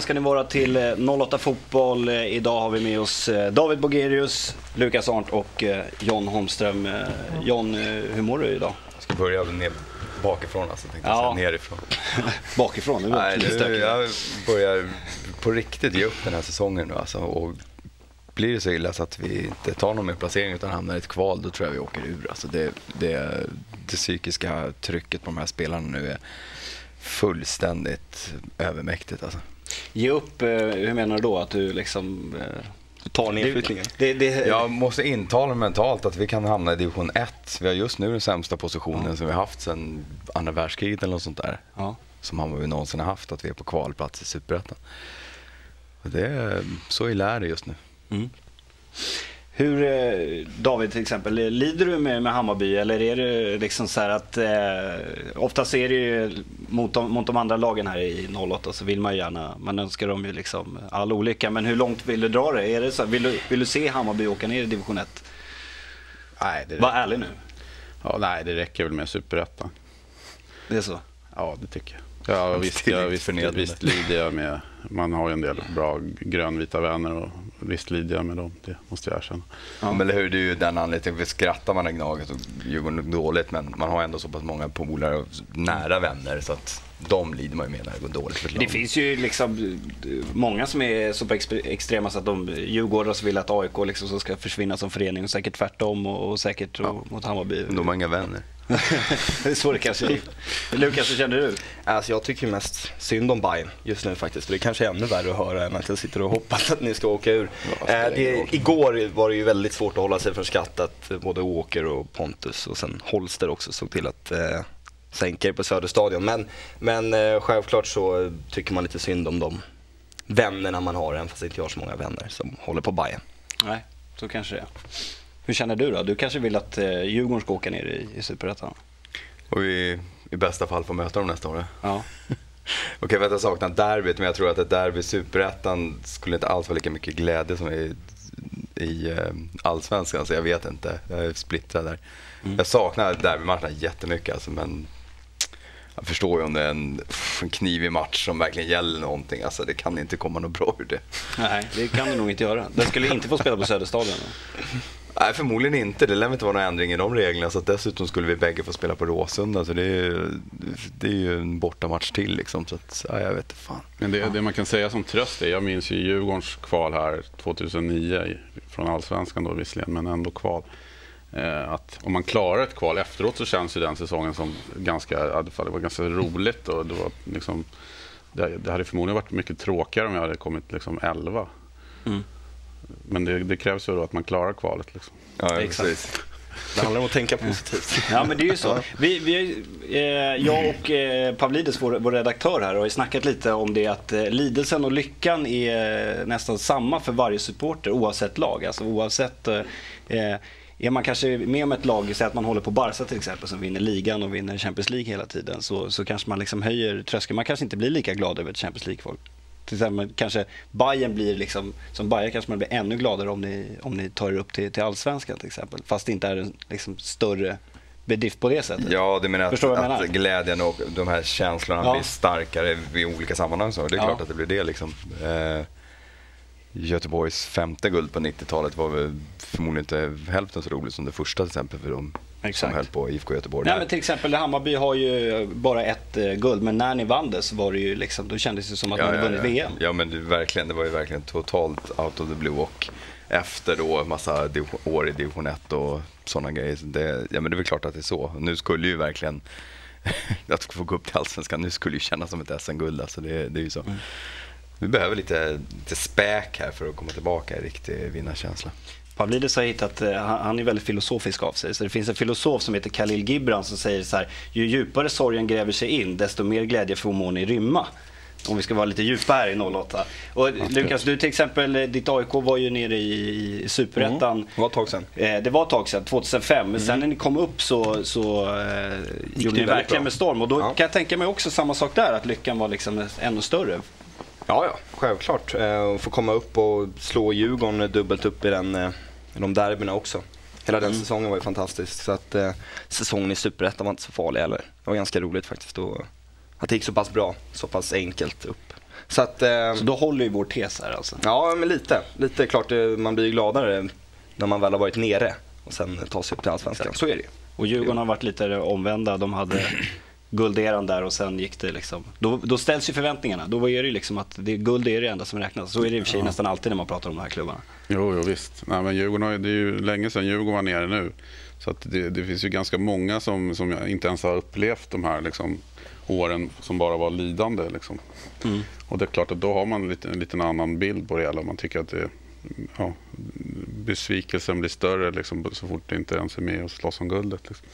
ska ni vara till 08 Fotboll. Idag har vi med oss David Bogerius, Lukas Arndt och John Holmström. John, hur mår du idag? Jag ska börja ner bakifrån alltså, tänkte ja. säga. Nerifrån. bakifrån? Det Nej, nu, jag börjar på riktigt ge upp den här säsongen nu alltså. Och blir det så illa så att vi inte tar någon mer placering utan hamnar i ett kval, då tror jag vi åker ur. Alltså det, det, det psykiska trycket på de här spelarna nu är fullständigt övermäktigt. Alltså. Ge upp, eh, hur menar du då? Att du liksom eh, tar nedflyttningen? Det, det, jag måste intala mentalt att vi kan hamna i division 1. Vi har just nu den sämsta positionen ja. som vi har haft sedan andra världskriget eller något sånt där. Ja. Som Hammarby någonsin har haft, att vi är på kvalplats i Superettan. så illa är det just nu. Mm. Hur, eh, David till exempel, lider du med, med Hammarby eller är det liksom så här att eh, oftast är det ju mot de, mot de andra lagen här i 08 så vill man ju gärna, man önskar dem ju liksom all olycka. Men hur långt vill du dra det? Är det så, vill, du, vill du se Hammarby åka ner i division 1? Nej, det Var ärlig nu. Ja, nej, det räcker väl med superettan. Det är så? Ja, det tycker jag. Ja, visst, jag, visst, visst lider jag med. Man har ju en del bra grönvita vänner och visst lider jag med dem. Det måste jag erkänna. Ja, men hur, det är ju den anledningen. Vi skrattar man i Gnaget och Djurgården dåligt, men man har ändå så pass många polare och nära vänner så att de lider man ju med när det går dåligt för Det finns ju liksom många som är så extrema så att de Djurgårdare vill att AIK liksom ska försvinna som förening och säkert tvärtom och, och säkert ja. mot Hammarby. De har inga vänner. det är så det kanske är. Lukas, hur känner du? Alltså jag tycker mest synd om Bayern just nu faktiskt. För det kanske är ännu värre att höra än att jag sitter och hoppas att ni ska åka ur. Ja, eh, det, igår var det ju väldigt svårt att hålla sig från skratt att både Åker och Pontus och sen Holster också såg till att eh, sänka er på Söderstadion. Men, men eh, självklart så tycker man lite synd om de vännerna man har, även fast inte jag har så många vänner som håller på Bayern. Nej, så kanske det är. Hur känner du då? Du kanske vill att eh, Djurgården ska åka ner i, i Superettan? Och vi i bästa fall får möta dem nästa år? Ja. Okej, okay, jag saknar derbyt, men jag tror att ett derby i Superettan skulle inte alls vara lika mycket glädje som i, i uh, Allsvenskan, så jag vet inte. Jag är splittrad där. Mm. Jag saknar derbymatcherna jättemycket, alltså, men jag förstår ju om det är en, en knivig match som verkligen gäller någonting. Alltså, det kan inte komma något bra ur det. Nej, det kan det nog inte göra. Den skulle inte få spela på Söderstadion. Nej, förmodligen inte. Det lär inte vara någon ändring i de reglerna. Så dessutom skulle vi bägge få spela på Råsunda. Så det är, det är ju en bortamatch till. Liksom. Så att, ja, jag vet fan. Men det, det, man kan säga som tröst är, jag minns ju Djurgårdens kval här 2009 från Allsvenskan då visserligen, men ändå kval. Eh, att om man klarar ett kval efteråt så känns ju den säsongen som ganska, det var ganska roligt. Och det, var liksom, det, det hade förmodligen varit mycket tråkigare om jag hade kommit liksom 11. Mm. Men det, det, krävs ju då att man klarar kvalet. Liksom. Ja, Exakt. Det handlar om att tänka positivt. Ja, men det är ju så. Vi, vi, eh, jag och eh, Pavlidis, vår, vår redaktör här, har ju snackat lite om det att eh, lidelsen och lyckan är nästan samma för varje supporter oavsett lag. Alltså oavsett eh, eh är man kanske med om ett lag, säg att man håller på Barca till exempel som vinner ligan och vinner Champions League hela tiden så, så kanske man liksom höjer tröskeln. Man kanske inte blir lika glad över ett Champions League-kval. Till exempel kanske Bayern blir liksom, som Bayern kanske man blir ännu gladare om ni, om ni tar er upp till, till allsvenskan till exempel. Fast det inte är en liksom, större bedrift på det sättet. Ja, du menar att, menar? att glädjen och de här känslorna ja. blir starkare i olika sammanhang. Så. Det är ja. klart att det blir det. Liksom. Eh, Göteborgs femte guld på 90-talet var väl förmodligen inte hälften så roligt som det första till exempel för dem Exakt. som höll på IFK Göteborg. Nej, men till exempel Hammarby har ju bara ett eh, guld, men när ni vann det så var det ju liksom, då kändes det som att ja, ni hade vunnit ja. VM. Ja, men det, verkligen, det var ju verkligen totalt out of the blue och efter då massa år i division 1 och sådana grejer. Det, ja, men det är väl klart att det är så. Nu skulle ju verkligen att få gå upp till Allsvenskan nu skulle ju kännas som ett SM-guld. Alltså det, det är ju så. Mm. Vi behöver lite, lite späk här för att komma tillbaka i riktig vinnarkänsla. Pavlidis har hittat, eh, han är väldigt filosofisk av sig. Så det finns en filosof som heter Khalil Gibran som säger så här, ju djupare sorgen gräver sig in, desto mer glädje får ni rymma. Om vi ska vara lite djupa här i 08. Och Lukas, du till exempel, eh, ditt AIK var ju nere i, i Superettan. Mm. Det var ett tag sedan. Eh, det var ett tag sedan, 2005. Men mm. sen när ni kom upp så, så eh, gjorde ni verkligen bra. med storm. Och då ja. kan jag tänka mig också samma sak där, att lyckan var liksom ännu större. Ja, ja, självklart. Eh, få komma upp och slå Djurgården dubbelt upp i, den, eh, de derbyna också. Hela den mm. säsongen var ju fantastisk. Så att eh, säsongen i Superettan var inte så farlig heller. Det var ganska roligt faktiskt. Och, att det gick så pass bra, så pass enkelt upp. Så att, eh, Så då håller ju vår tes här alltså. ja men lite. Lite klart, eh, man blir ju gladare när man väl har varit nere och sen tar sig upp till Allsvenskan. Så är det ju. Och Djurgården har varit lite omvända. De hade gulderan där och sen gick det liksom. Då, då ställs ju förväntningarna. Då är det ju liksom att det, guld är det enda som räknas. Så är det i och för sig nästan alltid när man pratar om de här klubbarna. Jo, jo visst. Nej, men Djurgården har, det är ju länge sedan Djurgården var nere nu. Så att det, det finns ju ganska många som, som inte ens har upplevt de här liksom, åren som bara var lidande. Liksom. Och det är klart att då har man lite, en liten annan bild på det hela. Man tycker att det, ja, besvikelsen blir större liksom, så fort det inte ens är med och slåss om guldet. Liksom.